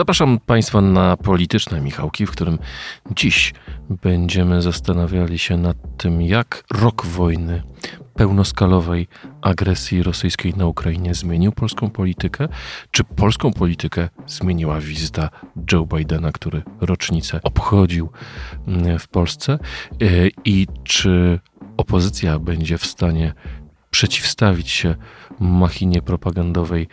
Zapraszam Państwa na polityczne Michałki, w którym dziś będziemy zastanawiali się nad tym, jak rok wojny pełnoskalowej agresji rosyjskiej na Ukrainie zmienił polską politykę, czy polską politykę zmieniła wizyta Joe Bidena, który rocznicę obchodził mm, w Polsce? Y, i czy opozycja będzie w stanie przeciwstawić się machinie propagandowej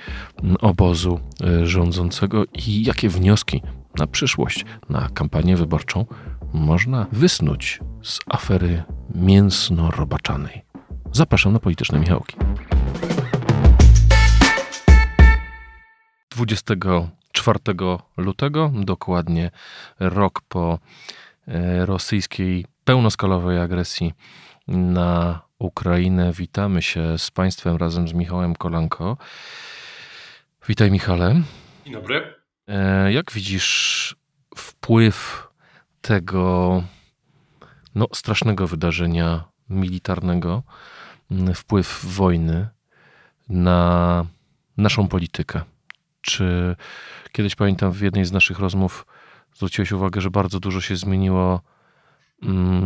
obozu y, rządzącego i jakie wnioski na przyszłość, na kampanię wyborczą można wysnuć z afery mięsno-robaczanej. Zapraszam na polityczne Michałki. 24 lutego, dokładnie rok po e, rosyjskiej pełnoskalowej agresji na Ukrainę, witamy się z Państwem razem z Michałem Kolanko. Witaj, Michale. Dzień dobry. E, jak widzisz wpływ tego no, strasznego wydarzenia militarnego wpływ wojny na naszą politykę. Czy kiedyś pamiętam w jednej z naszych rozmów zwróciłeś uwagę, że bardzo dużo się zmieniło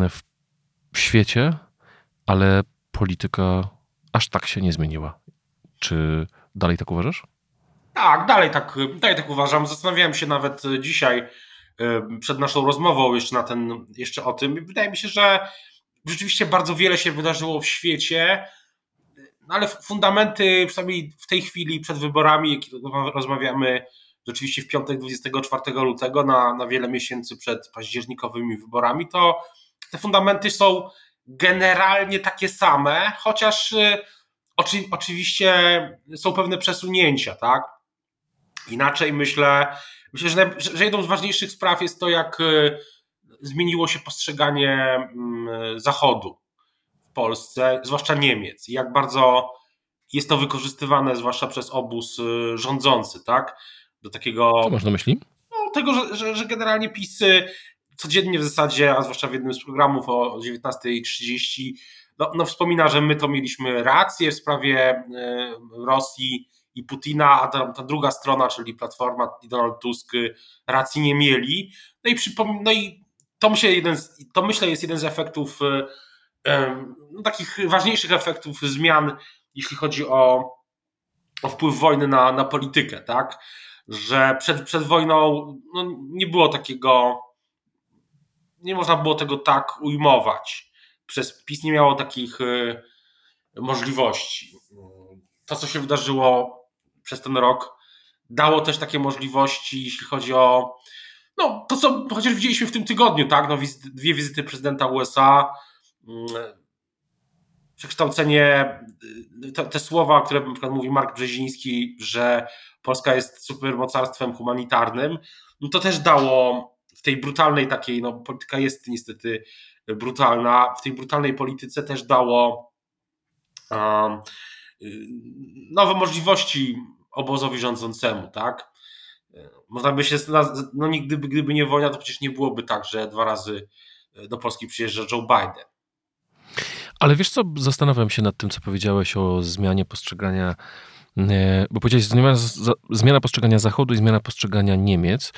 w, w świecie, ale polityka aż tak się nie zmieniła. Czy dalej tak uważasz? Tak, dalej tak, dalej tak uważam. Zastanawiałem się nawet dzisiaj przed naszą rozmową jeszcze na ten, jeszcze o tym. Wydaje mi się, że rzeczywiście bardzo wiele się wydarzyło w świecie, no ale fundamenty, przynajmniej w tej chwili przed wyborami, jak rozmawiamy rzeczywiście w piątek 24 lutego, na, na wiele miesięcy przed październikowymi wyborami, to te fundamenty są generalnie takie same, chociaż y, oczy, oczywiście są pewne przesunięcia, tak? Inaczej myślę, myślę, że, że jedną z ważniejszych spraw jest to, jak y, zmieniło się postrzeganie mm, Zachodu w Polsce, zwłaszcza Niemiec. I jak bardzo jest to wykorzystywane, zwłaszcza przez obóz y, rządzący, tak? Do takiego. Co masz na myśli? No, tego, że, że, że generalnie pisy codziennie w zasadzie, a zwłaszcza w jednym z programów o 19.30, no, no wspomina, że my to mieliśmy rację w sprawie y, Rosji i Putina, a ta, ta, druga strona, czyli Platforma i Donald Tusk, racji nie mieli. No i, przypom- no i to myślę, jeden z, to myślę jest jeden z efektów, e, no, takich ważniejszych efektów zmian, jeśli chodzi o, o wpływ wojny na, na politykę, tak? Że przed, przed wojną no, nie było takiego, nie można było tego tak ujmować. Przez PiS nie miało takich e, możliwości. To, co się wydarzyło przez ten rok, dało też takie możliwości, jeśli chodzi o no, to co chociaż widzieliśmy w tym tygodniu, tak? No, dwie wizyty prezydenta USA, mm, przekształcenie, y, te, te słowa, które na przykład mówi Mark Brzeziński, że Polska jest supermocarstwem humanitarnym, no to też dało w tej brutalnej takiej, no polityka jest niestety brutalna, w tej brutalnej polityce też dało um, nowe możliwości obozowi rządzącemu, tak? Można by się, no nigdy, gdyby nie wojna, to przecież nie byłoby tak, że dwa razy e, do Polski przyjeżdża Joe Biden. Ale wiesz co, zastanawiam się nad tym, co powiedziałeś o zmianie postrzegania, bo powiedziałeś zmiana, zmiana postrzegania Zachodu i zmiana postrzegania Niemiec,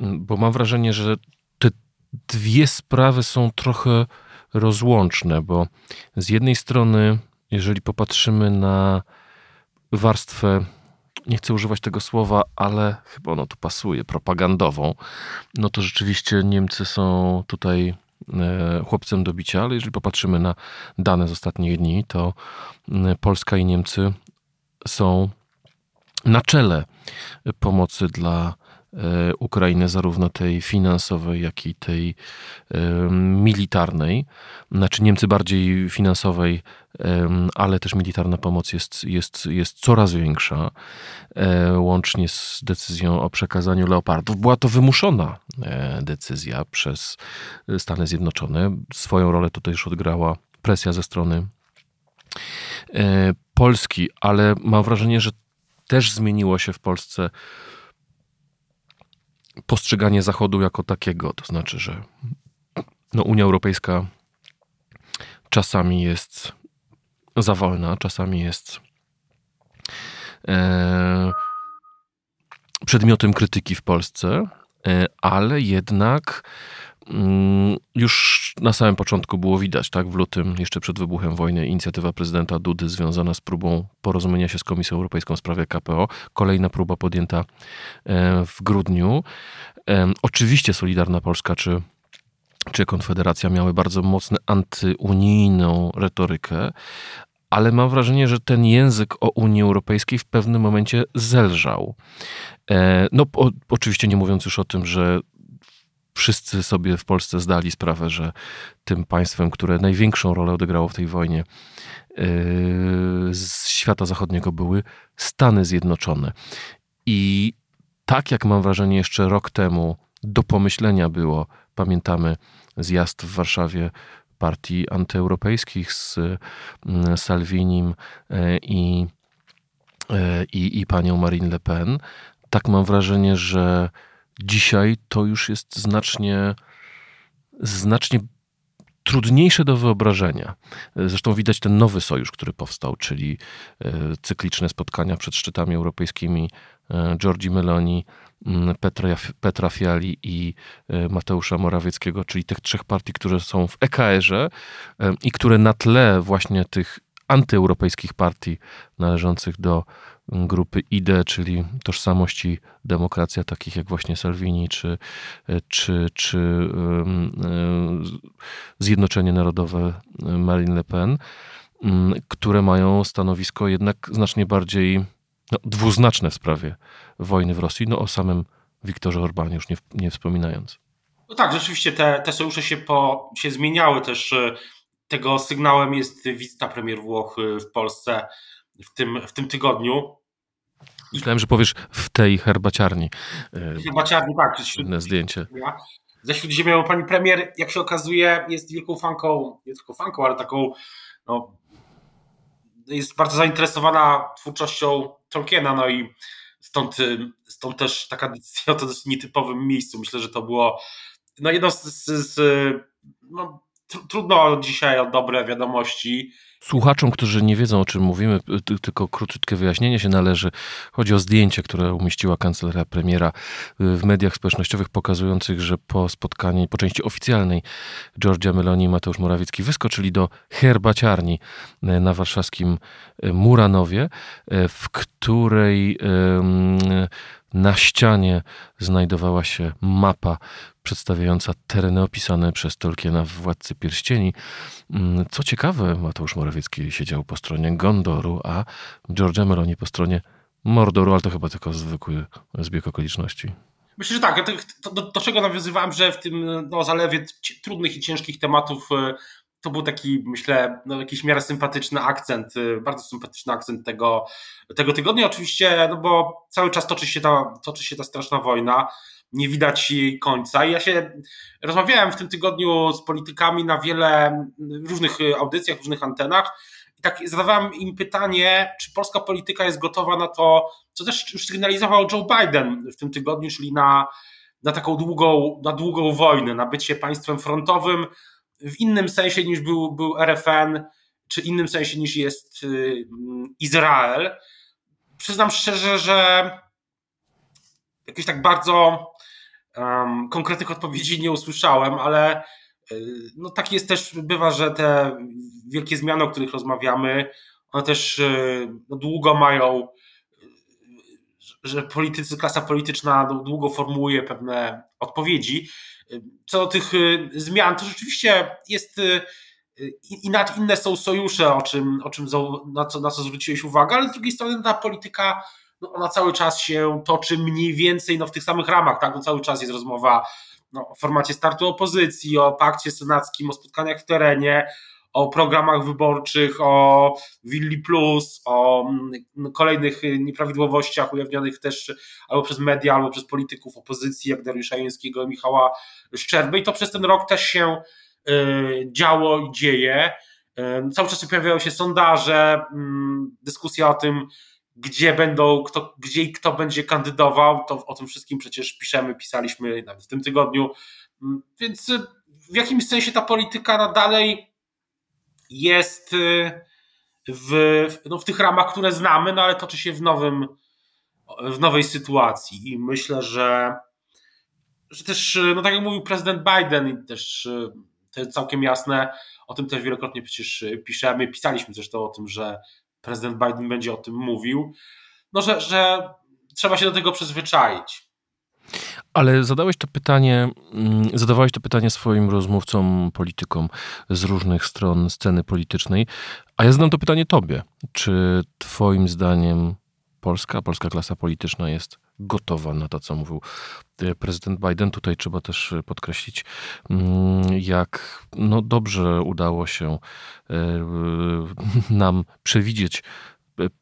bo mam wrażenie, że te dwie sprawy są trochę rozłączne, bo z jednej strony, jeżeli popatrzymy na warstwę nie chcę używać tego słowa, ale chyba ono tu pasuje, propagandową, no to rzeczywiście Niemcy są tutaj e, chłopcem do bicia, ale jeżeli popatrzymy na dane z ostatnich dni, to Polska i Niemcy są na czele pomocy dla E, Ukrainy, zarówno tej finansowej, jak i tej e, militarnej. Znaczy Niemcy bardziej finansowej, ale też militarna pomoc jest, jest, jest coraz większa, e, łącznie z decyzją o przekazaniu leopardów. Była to wymuszona decyzja przez Stany Zjednoczone. Swoją rolę tutaj już odgrała presja ze strony Polski, ale mam wrażenie, że też zmieniło się w Polsce postrzeganie Zachodu jako takiego. To znaczy, że no, Unia Europejska czasami jest za wolna, czasami jest e, przedmiotem krytyki w Polsce, e, ale jednak już na samym początku było widać, tak, w lutym, jeszcze przed wybuchem wojny, inicjatywa prezydenta Dudy związana z próbą porozumienia się z Komisją Europejską w sprawie KPO. Kolejna próba podjęta e, w grudniu. E, oczywiście Solidarna Polska czy czy Konfederacja miały bardzo mocną antyunijną retorykę, ale mam wrażenie, że ten język o Unii Europejskiej w pewnym momencie zelżał. E, no, oczywiście nie mówiąc już o tym, że wszyscy sobie w Polsce zdali sprawę, że tym państwem, które największą rolę odegrało w tej wojnie e, z świata zachodniego były Stany Zjednoczone. I tak jak mam wrażenie jeszcze rok temu do pomyślenia było, pamiętamy zjazd w Warszawie partii antyeuropejskich z mm, Salvinim e, i, i, i panią Marine Le Pen. Tak mam wrażenie, że dzisiaj to już jest znacznie, znacznie trudniejsze do wyobrażenia. Zresztą widać ten nowy sojusz, który powstał, czyli e, cykliczne spotkania przed szczytami europejskimi Giorgi Meloni, Petra, Petra Fiali i e, Mateusza Morawieckiego, czyli tych trzech partii, które są w EKR-ze e, i które na tle właśnie tych antyeuropejskich partii należących do grupy IDE, czyli tożsamości demokracja, takich jak właśnie Salvini czy, e, czy, czy Zjednoczenie Narodowe Marine Le Pen, mm, które mają stanowisko jednak znacznie bardziej no, dwuznaczne w sprawie wojny w Rosji, no o samym Wiktorze Orbanie już nie, nie wspominając. No tak, rzeczywiście te, te sojusze się, po, się zmieniały też. E, tego sygnałem jest wizyta premier Włoch e, w Polsce w tym, w tym tygodniu. Myślałem, że powiesz w tej herbaciarni. E, herbaciarni, tak. Inne zdjęcie. Ze Śródziemia pani premier, jak się okazuje, jest wielką fanką, nie tylko fanką, ale taką no, jest bardzo zainteresowana twórczością Tolkiena, no i stąd, stąd też taka decyzja o to dosyć nietypowym miejscu. Myślę, że to było no jedno z, z, z no, trudno dzisiaj o dobre wiadomości Słuchaczom, którzy nie wiedzą o czym mówimy, tylko krótkie wyjaśnienie się należy. Chodzi o zdjęcie, które umieściła kancelaria premiera y, w mediach społecznościowych, pokazujących, że po spotkaniu, po części oficjalnej Georgia Meloni i Mateusz Morawiecki wyskoczyli do herbaciarni y, na warszawskim y, Muranowie, w której na ścianie znajdowała się mapa przedstawiająca tereny opisane przez Tolkiena w Władcy Pierścieni. Mm, co ciekawe, Mateusz Morawiecki siedział po stronie Gondoru, a Georgia Meloni po stronie Mordoru, ale to chyba tylko zwykły zbieg okoliczności. Myślę, że tak. Do, do, czego nawiązywałem, że w tym no, zalewie trudnych i ciężkich tematów e, to był taki, myślę, no, jakiś miarę sympatyczny akcent, e, bardzo sympatyczny akcent tego, tego tygodnia. Oczywiście, no bo cały czas toczy się ta, toczy się ta straszna wojna nie widać jej końca. I ja się rozmawiałem w tym tygodniu z politykami na wiele różnych audycjach, różnych antenach. I tak zadawałem im pytanie, czy polska polityka jest gotowa na to, co też już sygnalizował Joe Biden w tym tygodniu, czyli na, na taką długą, na długą wojnę, na bycie państwem frontowym w innym sensie niż był, był RFN, czy innym sensie niż jest y, Izrael. Przyznam szczerze, że jakieś tak bardzo um, konkretnych odpowiedzi nie usłyszałem, ale y, no tak jest też, bywa, że te wielkie zmiany, o których rozmawiamy, one też y, no, długo mają, że politycy, klasa polityczna długo formułuje pewne odpowiedzi. Co do tych zmian, to rzeczywiście jest inne są sojusze, o czym, o czym na, co, na co zwróciłeś uwagę, ale z drugiej strony ta polityka no ona cały czas się toczy mniej więcej no, w tych samych ramach, tak? No, cały czas jest rozmowa no, o formacie startu opozycji, o pakcie senackim, o spotkaniach w terenie, o programach wyborczych, o Willi Plus, o mm, kolejnych nieprawidłowościach ujawnionych też albo przez media, albo przez polityków opozycji, jak Dariusza Jęskiego i Michała Szczerby. I to przez ten rok też się y, działo i dzieje. Y, cały czas pojawiają się sondaże, y, dyskusja o tym, gdzie będą, kto, gdzie i kto będzie kandydował, to o tym wszystkim przecież piszemy, pisaliśmy nawet w tym tygodniu. Mm, więc y, w jakimś sensie ta polityka dalej jest y, w, no w tych ramach, które znamy, no ale toczy się w nowym, w nowej sytuacji i myślę, że, że też, no tak jak mówił prezydent Biden i też to jest całkiem jasne, o tym też wielokrotnie przecież piszemy, pisaliśmy zresztą o tym, że prezydent Biden będzie o tym mówił, no że, że trzeba się do tego przyzwyczaić. Ale zadałeś to pytanie, mm, zadawałeś to pytanie swoim rozmówcom, politykom z różnych stron sceny politycznej, a ja zadam to pytanie tobie. Czy twoim zdaniem Polska, polska klasa polityczna jest gotowa na to, co mówił e, prezydent Biden. Tutaj trzeba też podkreślić, mm, jak no dobrze udało się e, nam przewidzieć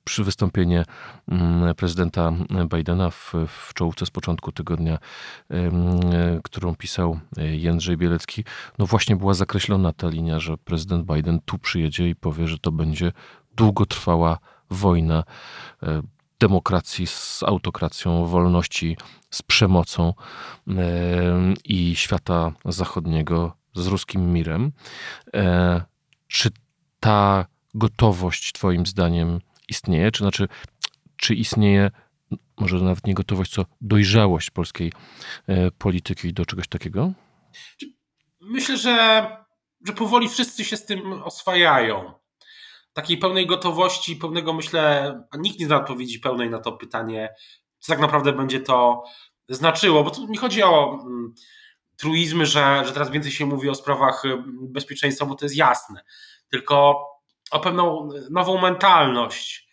przy wystąpienie mm, prezydenta Bidena w, w czołówce z początku tygodnia, którą pisał Jędrzej Bielecki, no właśnie była zakreślona ta linia, że prezydent Biden tu przyjedzie i powie, że to będzie długotrwała wojna demokracji z autokracją, wolności z przemocą i świata zachodniego z ruskim mirem. E, czy ta gotowość, Twoim zdaniem, istnieje? Czy znaczy, czy istnieje może nawet nie gotowość, co dojrzałość polskiej e, polityki do czegoś takiego? Myślę, że, że powoli wszyscy się z tym oswajają takiej pełnej gotowości, pełnego myślę, a nikt nie zna odpowiedzi pełnej na to pytanie, co tak naprawdę będzie to znaczyło, bo tu nie chodzi o mm, truizmy, że, że teraz więcej się mówi o sprawach mm, bezpieczeństwa, bo to jest jasne, tylko o pewną nową mentalność,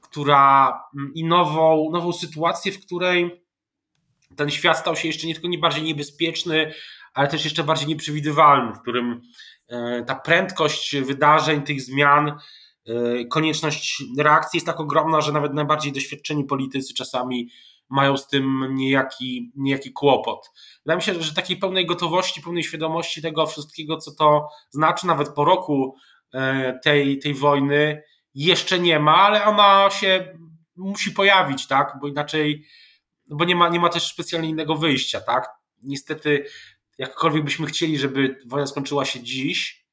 która mm, i nową, nową sytuację, w której ten świat stał się jeszcze nie tylko nie bardziej niebezpieczny, ale też jeszcze bardziej nieprzewidywalny, w którym e, ta prędkość wydarzeń, tych zmian E, konieczność reakcji jest tak ogromna, że nawet najbardziej doświadczeni politycy czasami mają z tym niejaki, niejaki kłopot. Wydaje mi się, że takiej pełnej gotowości, pełnej świadomości tego wszystkiego, co to znaczy, nawet po roku tej, tej wojny, jeszcze nie ma, ale ona się musi pojawić, tak? Bo inaczej, bo nie ma, nie ma też specjalnie innego wyjścia, tak? Niestety, jakkolwiek byśmy chcieli, żeby wojna skończyła się dziś,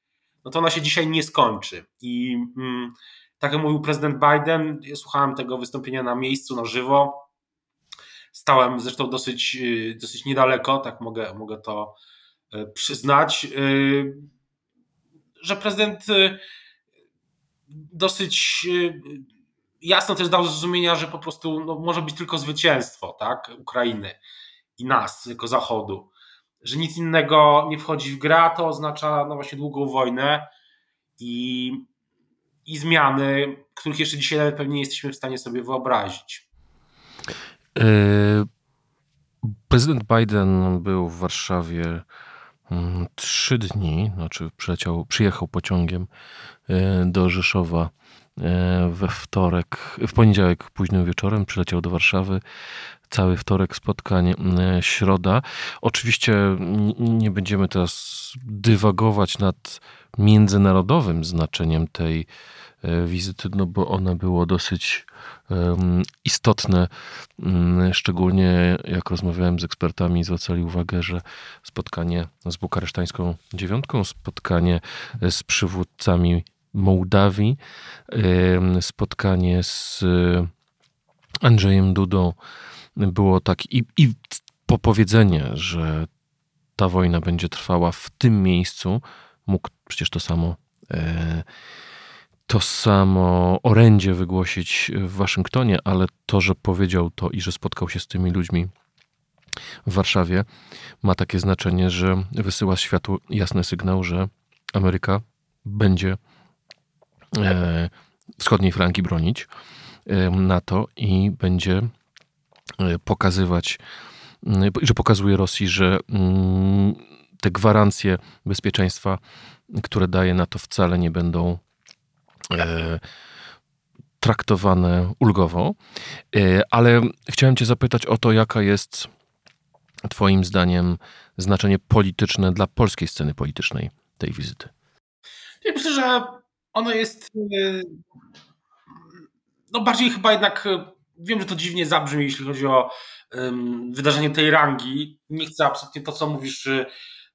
no to ona się dzisiaj nie skończy. I mm, tak jak mówił prezydent Biden, ja słuchałem tego wystąpienia na miejscu, na żywo. Stałem zresztą dosyć, y, dosyć niedaleko, tak mogę, mogę to y, przyznać, y, że prezydent dosyć jasno też dał zrozumienia, że po prostu no, może być tylko zwycięstwo tak, Ukrainy i nas jako Zachodu że nic innego nie wchodzi w grę, to oznacza no właśnie długą wojnę i, i zmiany, których jeszcze dzisiaj nawet pewnie nie jesteśmy w stanie sobie wyobrazić. E, prezydent Biden był w Warszawie trzy dni, znaczy przyjechał pociągiem e, do Rzeszowa we wtorek, w poniedziałek późnym wieczorem przyleciał do Warszawy cały wtorek spotkań, e, środa. Oczywiście nie będziemy teraz dywagować nad międzynarodowym znaczeniem tej e, wizyty, no bo ona było dosyć istotne. Mm, szczególnie jak rozmawiałem z ekspertami, zwracali uwagę, że spotkanie z bukaresztańską dziewiątką, spotkanie z przywódcami Mołdawii, spotkanie z Andrzejem Dudą, było tak i, i popowiedzenie, że ta wojna będzie trwała w tym miejscu, mógł przecież to samo e, to samo orędzie wygłosić w Waszyngtonie, ale to, że powiedział to i że spotkał się z tymi ludźmi w Warszawie, ma takie znaczenie, że wysyła światu jasny sygnał, że Ameryka będzie e, wschodniej flanki bronić e, NATO i będzie E, pokazywać, że pokazuje Rosji, że mm, te gwarancje bezpieczeństwa, które daje na to wcale nie będą e, traktowane ulgowo. E, ale chciałem Cię zapytać o to, jaka jest Twoim zdaniem znaczenie polityczne dla polskiej sceny politycznej tej wizyty? Ja myślę, że ono jest no bardziej chyba jednak, wiem, że to dziwnie zabrzmi, jeśli chodzi o um, wydarzenie tej rangi. Nie chcę absolutnie to, co mówisz,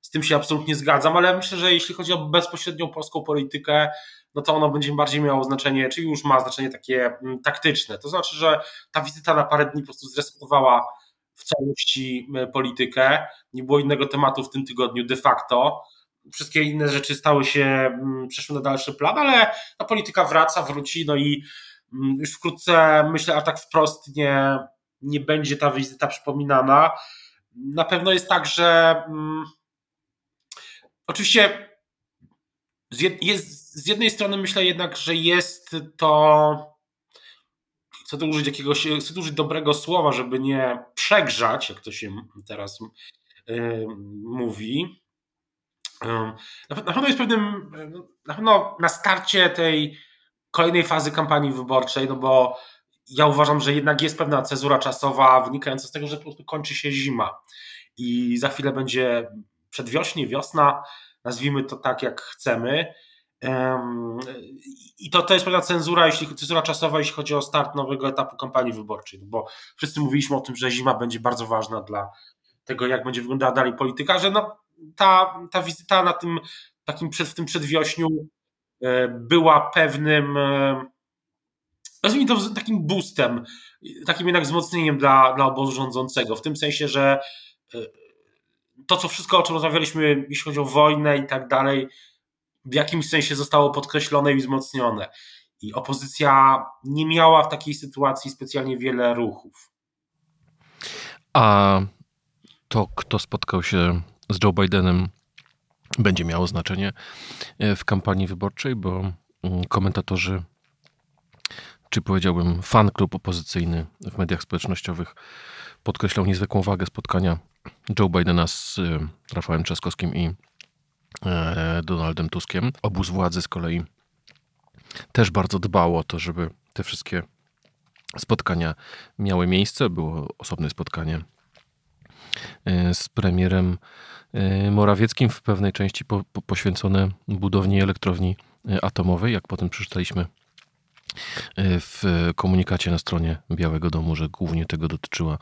z tym się absolutnie zgadzam, ale myślę, że jeśli chodzi o bezpośrednią polską politykę, no to ono będzie bardziej miało znaczenie, czyli już ma znaczenie takie mm, taktyczne. To znaczy, że ta wizyta na parę dni po prostu zresetowała w całości politykę. Nie było innego tematu w tym tygodniu de facto. Wszystkie inne rzeczy stały się, mm, przeszły na dalszy plan, ale ta polityka wraca, wróci, no i mm, już wkrótce myślę, a tak wprost nie, nie będzie ta wizyta przypominana. Na pewno jest tak, że hmm, oczywiście z, jed, jest, z jednej strony myślę jednak, że jest to chcę tu użyć jakiegoś, chcę tu użyć dobrego słowa, żeby nie przegrzać, jak to się teraz yy, mówi. Na, na pewno jest pewnym, na pewno na starcie tej kolejnej fazy kampanii wyborczej, no bo ja uważam, że jednak jest pewna cezura czasowa wynikająca z tego, że po prostu kończy się zima i za chwilę będzie przedwiośnie, wiosna, nazwijmy to tak jak chcemy. I to, to jest pewna cenzura, jeśli cenzura czasowa, jeśli chodzi o start nowego etapu kampanii wyborczej, no bo wszyscy mówiliśmy o tym, że zima będzie bardzo ważna dla tego, jak będzie wyglądała dalej polityka, że no, ta, ta wizyta na tym takim przed, w tym przedwiośniu e, była pewnym e, nazwijmy to takim boostem, takim jednak wzmocnieniem dla, dla obozu rządzącego, w tym sensie, że e, to, co wszystko, o czym rozmawialiśmy, jeśli chodzi o wojnę i tak dalej, w jakimś sensie zostało podkreślone i wzmocnione. I opozycja nie miała w takiej sytuacji specjalnie wiele ruchów. A to, kto spotkał się z Joe Bidenem, będzie miało znaczenie e, w kampanii wyborczej, bo mm, komentatorzy, czy powiedziałbym fan klub opozycyjny w mediach społecznościowych podkreślał niezwykłą wagę spotkania Joe Bidena z e, Rafałem Trzaskowskim i E, Donaldem Tuskiem. Obóz władzy z kolei też bardzo dbał o to, żeby te wszystkie spotkania miały miejsce. Było osobne spotkanie z premierem e, Morawieckim w pewnej części po, po, poświęcone budowni elektrowni atomowej, jak potem przeczytaliśmy w komunikacie na stronie Białego Domu, że głównie tego dotyczyła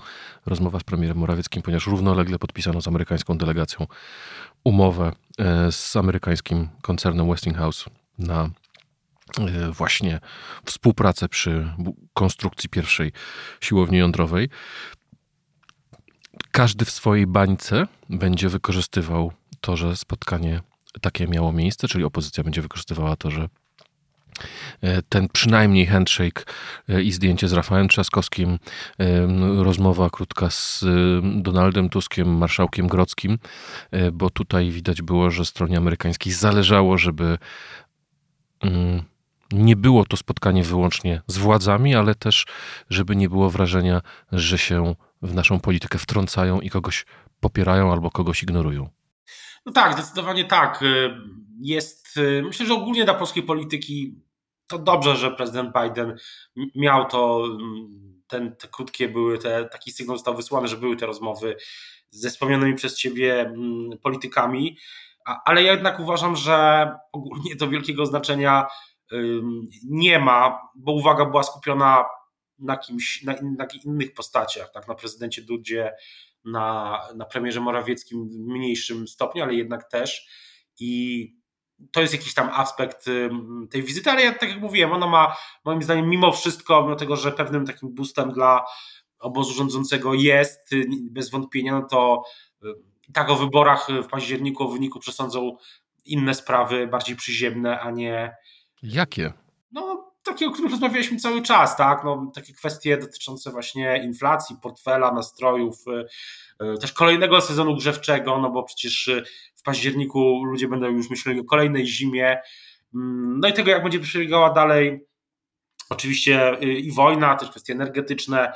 rozmowa z premierem Morawieckim, ponieważ równolegle podpisano z amerykańską delegacją umowę e, z amerykańskim koncernem Westinghouse na e, właśnie współpracę przy konstrukcji pierwszej siłowni jądrowej. Każdy w swojej bańce będzie wykorzystywał to, że spotkanie takie miało miejsce, czyli opozycja będzie wykorzystywała to, że E, ten przynajmniej handshake e, i zdjęcie z Rafałem Trzaskowskim, e, rozmowa krótka z Donaldem Tuskiem, marszałkiem Grockim, bo tutaj widać było, że stronie amerykańskiej zależało, żeby mm, nie było to spotkanie wyłącznie z władzami, ale też, żeby nie było wrażenia, że się w naszą politykę wtrącają i kogoś popierają albo kogoś ignorują. No tak, zdecydowanie tak. Jest, myślę, że ogólnie dla polskiej polityki to dobrze, że prezydent Biden miał to, mm, ten, te krótkie były, te, taki sygnał został wysłany, że były te rozmowy ze wspomnianymi przez ciebie mm, politykami, ale ja jednak uważam, że ogólnie to wielkiego znaczenia nie ma, bo uwaga była skupiona na kimś, na, na innych postaciach, tak, na prezydencie Dudzie, na, na premierze Morawieckim w mniejszym stopniu, ale jednak też i to jest jakiś tam aspekt tej wizyty, ale ja tak jak mówiłem, ona ma moim zdaniem mimo wszystko, mimo tego, że pewnym takim boostem dla obozu rządzącego jest, y, bez wątpienia, no to y, tak o wyborach w październiku, o wyniku przesądzą inne sprawy, bardziej przyziemne, a nie... Jakie? Takie, o których rozmawialiśmy cały czas, tak? No, takie kwestie dotyczące właśnie inflacji, portfela, nastrojów, y, też kolejnego sezonu grzewczego, no bo przecież w październiku ludzie będą już myśleli o kolejnej zimie. Mm, no i tego, jak będzie przebiegała dalej, oczywiście y, i wojna, też kwestie energetyczne,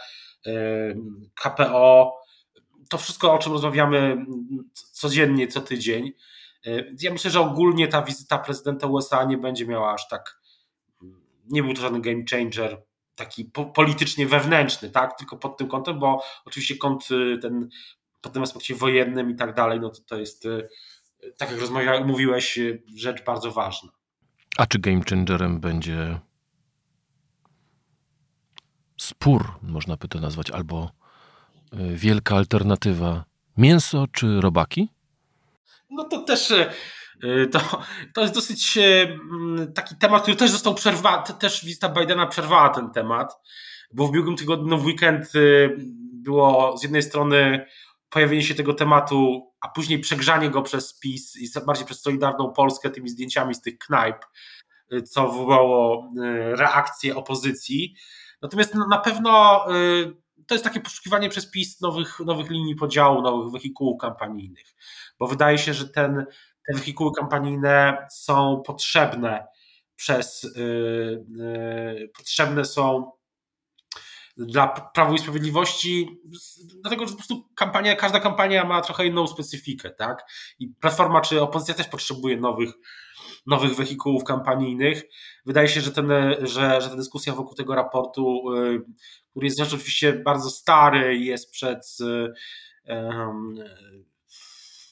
y, KPO, to wszystko, o czym rozmawiamy codziennie, co tydzień. Y, ja myślę, że ogólnie ta wizyta prezydenta USA nie będzie miała aż tak, nie był to żaden game changer, taki politycznie wewnętrzny, tak? Tylko pod tym kątem, bo oczywiście kąt ten pod tym aspekcie wojennym i tak dalej, no to to jest tak jak rozmawiałeś, mówiłeś, rzecz bardzo ważna. A czy game changerem będzie spór, można by to nazwać, albo y, wielka alternatywa. Mięso czy robaki? No to też y, to, to jest dosyć taki temat, który też został przerwany, też wizyta Bidena przerwała ten temat, bo w ubiegłym tygodniu, no w weekend było z jednej strony pojawienie się tego tematu, a później przegrzanie go przez PiS i bardziej przez Solidarną Polskę tymi zdjęciami z tych knajp, y, co wywołało y, reakcję opozycji. Natomiast na pewno y, to jest takie poszukiwanie przez PiS nowych, nowych linii podziału, nowych wehikułów kampanijnych, bo wydaje się, że ten, te wehikuły kampanijne są potrzebne przez yy, yy, potrzebne są dla Prawa i Sprawiedliwości, dlatego że po prostu kampania, każda kampania ma trochę inną specyfikę, tak? I Platforma czy opozycja też potrzebuje nowych, nowych wehikułów kampanijnych. Wydaje się, że, ten, że, że ta dyskusja wokół tego raportu, y, który jest oczywiście bardzo stary, jest przed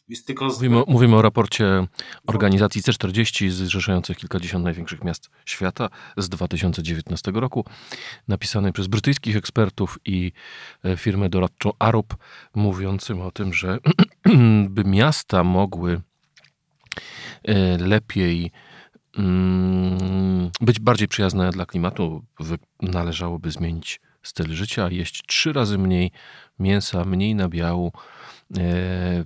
jest tylko z... mówimy, mówimy, o raporcie organizacji C40 zrzeszających kilkadziesiąt największych miast świata z 2019 roku, napisanej przez brytyjskich ekspertów i e, firmę doradczą Arup, mówiącym o tym, że by miasta mogły e, lepiej mm, być bardziej przyjazne dla klimatu, należałoby zmienić styl życia, jeść trzy razy mniej mięsa, mniej nabiału, e,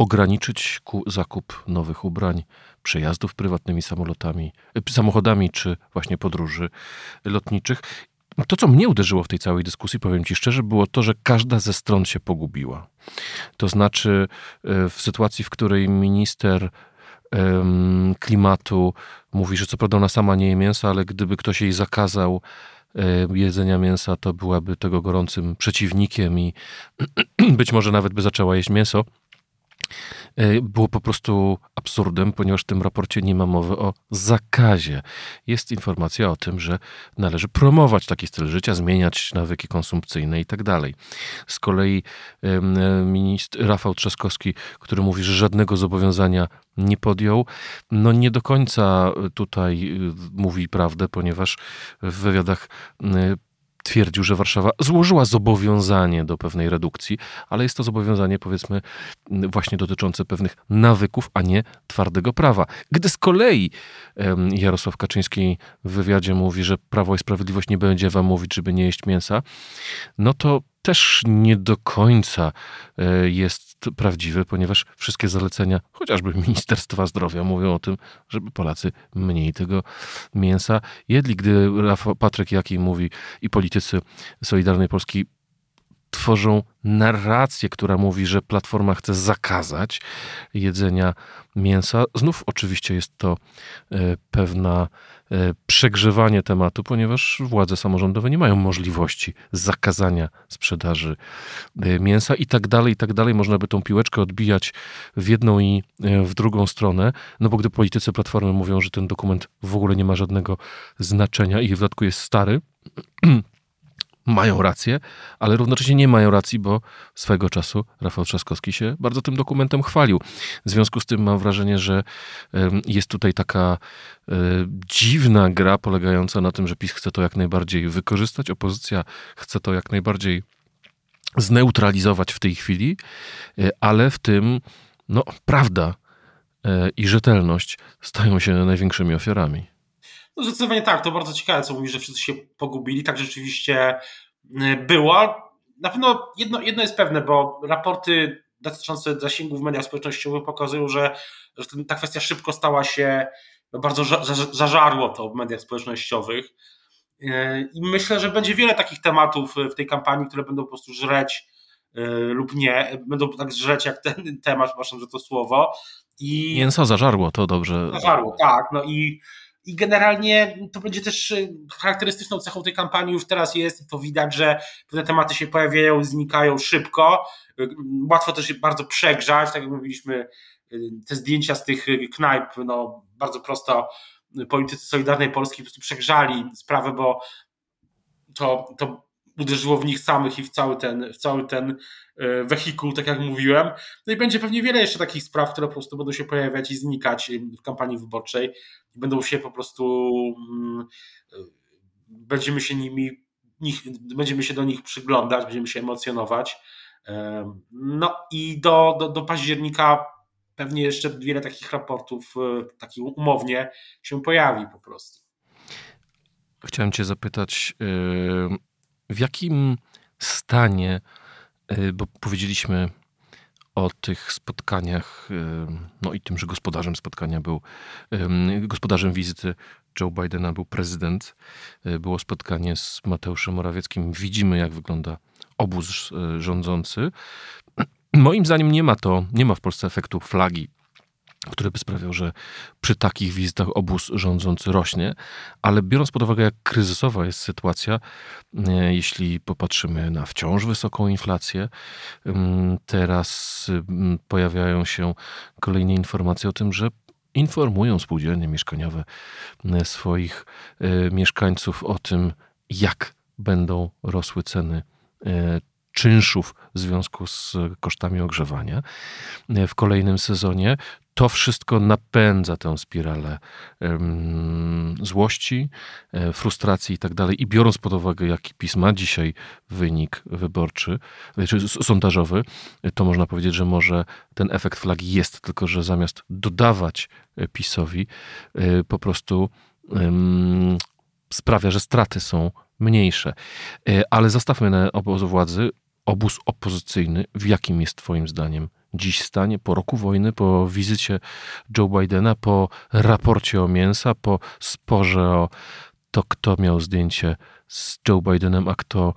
ograniczyć zakup nowych ubrań, przejazdów prywatnymi samolotami, y, samochodami czy właśnie podróży lotniczych. To, co mnie uderzyło w tej całej dyskusji, powiem Ci szczerze, było to, że każda ze stron się pogubiła. To znaczy, y, w sytuacji, w której minister klimatu mówi, że co prawda ona sama nie je mięsa, ale gdyby ktoś jej zakazał jedzenia mięsa, to byłaby tego gorącym przeciwnikiem i być może nawet by zaczęła jeść mięso. E, było po prostu absurdem, ponieważ w tym raporcie nie ma mowy o zakazie. Jest informacja o tym, że należy promować taki styl życia, zmieniać nawyki konsumpcyjne i tak dalej. Z kolei minister Rafał Trzaskowski, który mówi, że żadnego zobowiązania nie podjął, no nie do końca tutaj y, mówi prawdę, ponieważ w wywiadach y, twierdził, że Warszawa złożyła zobowiązanie do pewnej redukcji, ale jest to zobowiązanie, powiedzmy, właśnie dotyczące pewnych nawyków, a nie twardego prawa. Gdy z kolei Jarosław Kaczyński w wywiadzie mówi, że Prawo i Sprawiedliwość nie będzie wam mówić, żeby nie jeść mięsa, no to też nie do końca e, jest prawdziwy, ponieważ wszystkie zalecenia, chociażby Ministerstwa Zdrowia, mówią o tym, żeby Polacy mniej tego mięsa jedli. Gdy Patryk Jaki mówi i politycy Solidarnej Polski tworzą narrację, która mówi, że Platforma chce zakazać jedzenia mięsa. Znów oczywiście jest to e, pewna przegrzewanie tematu, ponieważ władze samorządowe nie mają możliwości zakazania sprzedaży e, mięsa i tak dalej, i tak dalej. Można by tą piłeczkę odbijać w jedną i w drugą stronę, no bo gdy politycy Platformy mówią, że ten dokument w ogóle nie ma żadnego znaczenia i w dodatku jest stary, mają rację, ale równocześnie nie mają racji, bo swego czasu Rafał Trzaskowski się bardzo tym dokumentem chwalił. W związku z tym mam wrażenie, że jest tutaj taka e, dziwna gra polegająca na tym, że PiS chce to jak najbardziej wykorzystać, opozycja chce to jak najbardziej zneutralizować w tej chwili, e, ale w tym no, prawda e, i rzetelność stają się największymi ofiarami. No zdecydowanie tak, to bardzo ciekawe, co mówisz, że wszyscy się pogubili. Tak rzeczywiście y, było. Na pewno jedno, jedno jest pewne, bo raporty dotyczące zasięgu w mediach społecznościowych pokazują, że, że ta kwestia szybko stała się, bardzo zażarło to w mediach społecznościowych. Y, I myślę, że będzie wiele takich tematów w tej kampanii, które będą po prostu żreć y, lub nie, będą tak żreć jak ten temat, przepraszam za to słowo. I... Mięso zażarło, to dobrze. Zażarło, tak. No i i generalnie to będzie też y, charakterystyczną cechą tej kampanii już teraz jest to widać, że pewne tematy się pojawiają, znikają szybko. Y, łatwo też bardzo przegrzać, tak jak mówiliśmy, y, te zdjęcia z tych knajp, no bardzo prosto politycy Solidarnej Polski po prostu przegrzali sprawę, bo to, to uderzyło w nich samych i w cały ten, w cały ten e, wehikuł, tak jak mówiłem. No i będzie pewnie wiele jeszcze takich spraw, które po prostu będą się pojawiać i znikać w kampanii wyborczej. Będą się po prostu, mm, e, będziemy się nimi nich, będziemy się do nich przyglądać, będziemy się emocjonować. No i do, do, do października pewnie jeszcze wiele takich raportów, takich umownie się pojawi po prostu. Chciałem Cię zapytać, w jakim stanie, bo powiedzieliśmy o tych spotkaniach, no i tym, że gospodarzem spotkania był, gospodarzem wizyty Joe Bidena był prezydent. Było spotkanie z Mateuszem Morawieckim. Widzimy, jak wygląda obóz rządzący. Moim zdaniem nie ma to, nie ma w Polsce efektu flagi który by sprawiał, że przy takich wizytach obóz rządzący rośnie, ale biorąc pod uwagę, jak kryzysowa jest sytuacja, e, jeśli popatrzymy na wciąż wysoką inflację, mm, teraz mm, pojawiają się kolejne informacje o tym, że informują spółdzielnie mieszkaniowe e, swoich e, mieszkańców o tym, jak będą rosły ceny czynszów w związku z kosztami ogrzewania. W kolejnym sezonie to wszystko napędza tę spiralę złości, e, frustracji i tak dalej. I biorąc pod uwagę, jaki PiS ma dzisiaj wynik wyborczy, czy sondażowy, to można powiedzieć, że może ten efekt flagi jest, tylko że zamiast dodawać e, PiSowi, e, po prostu sprawia, że straty są mniejsze. Ale zostawmy na obozu władzy obóz opozycyjny. W jakim jest Twoim zdaniem dziś stanie po roku wojny, po wizycie Joe Bidena, po raporcie o mięsa, po sporze o to, kto miał zdjęcie z Joe Bidenem, a kto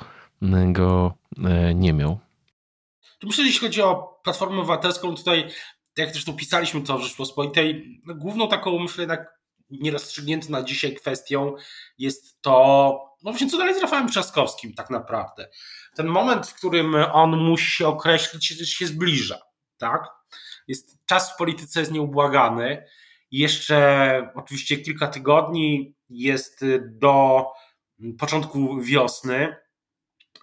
go e, nie miał. Myślę, że jeśli chodzi o Platformę Obywatelską, tutaj, jak też tu pisaliśmy to w Rzeczpospolitej, no, główną taką, myślę, jednak nierozstrzygniętą na dzisiaj kwestią jest to, no właśnie co dalej z Rafałem Trzaskowskim tak naprawdę. Ten moment, w którym on musi się określić, się zbliża tak? Jest, czas w polityce jest nieubłagany. Jeszcze oczywiście kilka tygodni jest do początku wiosny.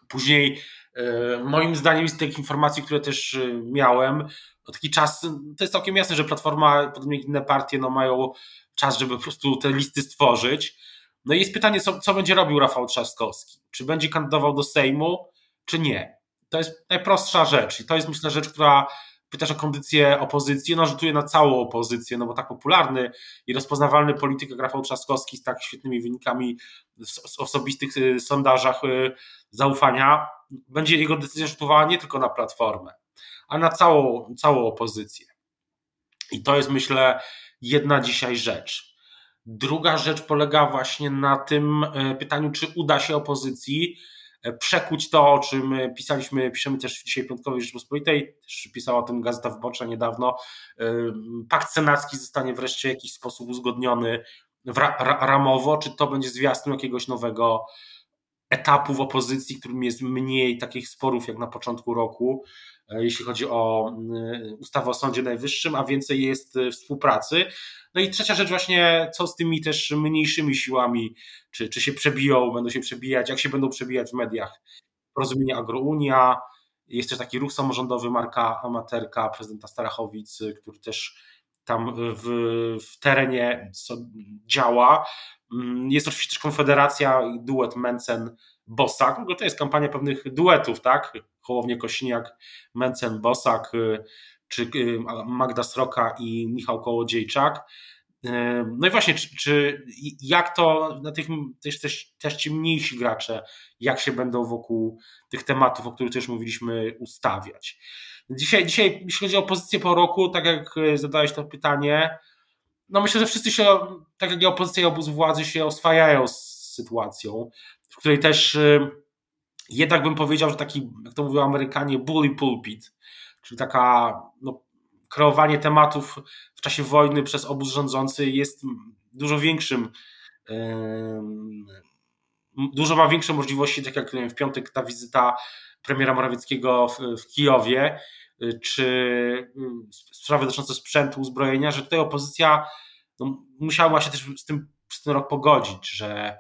Później, e, moim zdaniem, z tych informacji, które też e, miałem, taki czas, to jest całkiem jasne, że Platforma, podobnie jak inne partie, no mają czas, żeby po prostu te listy stworzyć. No i jest pytanie, co, co będzie robił Rafał Trzaskowski? Czy będzie kandydował do Sejmu, czy nie? To jest najprostsza rzecz i to jest myślę rzecz, która pytasz o kondycję opozycji, ona rzutuje na całą opozycję, no bo tak popularny i rozpoznawalny polityk Rafał Trzaskowski z tak świetnymi wynikami w osobistych y, sondażach y, zaufania, będzie jego decyzja rzutowała nie tylko na Platformę, a na całą, całą opozycję. I to jest myślę jedna dzisiaj rzecz. Druga rzecz polega właśnie na tym y, pytaniu, czy uda się opozycji przekuć to, o czym pisaliśmy, piszemy też dzisiaj Piątkowej Rzeczpospolitej, też pisała o tym Gazeta Wyborcza niedawno. Pakt senacki zostanie wreszcie w jakiś sposób uzgodniony ramowo, czy to będzie zwiastun jakiegoś nowego etapu w opozycji, którym jest mniej takich sporów jak na początku roku, e, jeśli chodzi o e, ustawę o Sądzie Najwyższym, a więcej jest e, współpracy. No i trzecia rzecz właśnie, co z tymi też mniejszymi siłami, czy, czy się przebiją, będą się przebijać, jak się będą przebijać w mediach. Porozumienie Agrounia, jest też taki ruch samorządowy Marka Amaterka, prezydenta Starachowic, który też tam w, w terenie działa. Mm, jest oczywiście też Konfederacja duet Mencen Bosak. To jest kampania pewnych duetów, tak? Hołownie Kośniak, Mencen Bosak, y, czy y, Magda Sroka i Michał Kołodziejczak. Y, no i właśnie, czy, czy jak to na tych też, też, też ci mniejsi gracze, jak się będą wokół tych tematów, o których też mówiliśmy, ustawiać. Dzisiaj, dzisiaj jeśli chodzi o pozycję po roku, tak jak zadałeś to pytanie, no myślę, że wszyscy się, tak jak i opozycja i obóz władzy się oswajają z sytuacją, w której też jednak bym powiedział, że taki, jak to mówią Amerykanie, bully pulpit, czyli taka no, kreowanie tematów w czasie wojny przez obóz rządzący jest dużo większym dużo ma większe możliwości, tak jak wiem, w piątek ta wizyta premiera Morawieckiego w, w Kijowie, y, czy y, sprawy dotyczące sprzętu, uzbrojenia, że tutaj opozycja no, musiała się też z tym, z tym rok pogodzić, że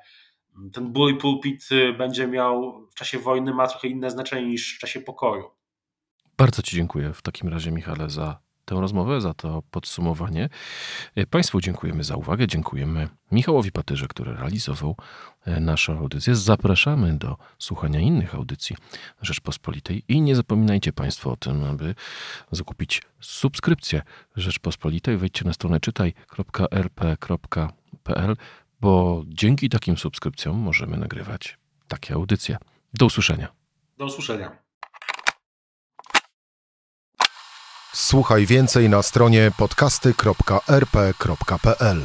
ten bully pulpit y, będzie miał w czasie wojny ma trochę inne znaczenie niż w czasie pokoju. Bardzo Ci dziękuję w takim razie, Michale, za tę rozmowę, za to podsumowanie. E, państwu dziękujemy za uwagę, dziękujemy Michałowi Patyrze, który realizował e, naszą audycję. Zapraszamy do słuchania innych audycji Rzeczpospolitej i nie zapominajcie Państwo o tym, aby zakupić subskrypcję Rzeczpospolitej. Wejdźcie na stronę czytaj.rp.pl, bo dzięki takim subskrypcjom możemy nagrywać takie audycje. Do usłyszenia. Do usłyszenia. Słuchaj więcej na stronie podcasty.rp.pl.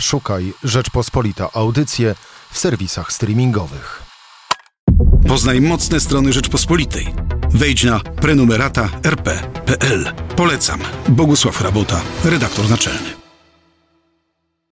Szukaj Rzeczpospolita Audycje w serwisach streamingowych. Poznaj mocne strony Rzeczpospolitej. Wejdź na prenumerata rp.pl. Polecam. Bogusław Rabota, redaktor naczelny.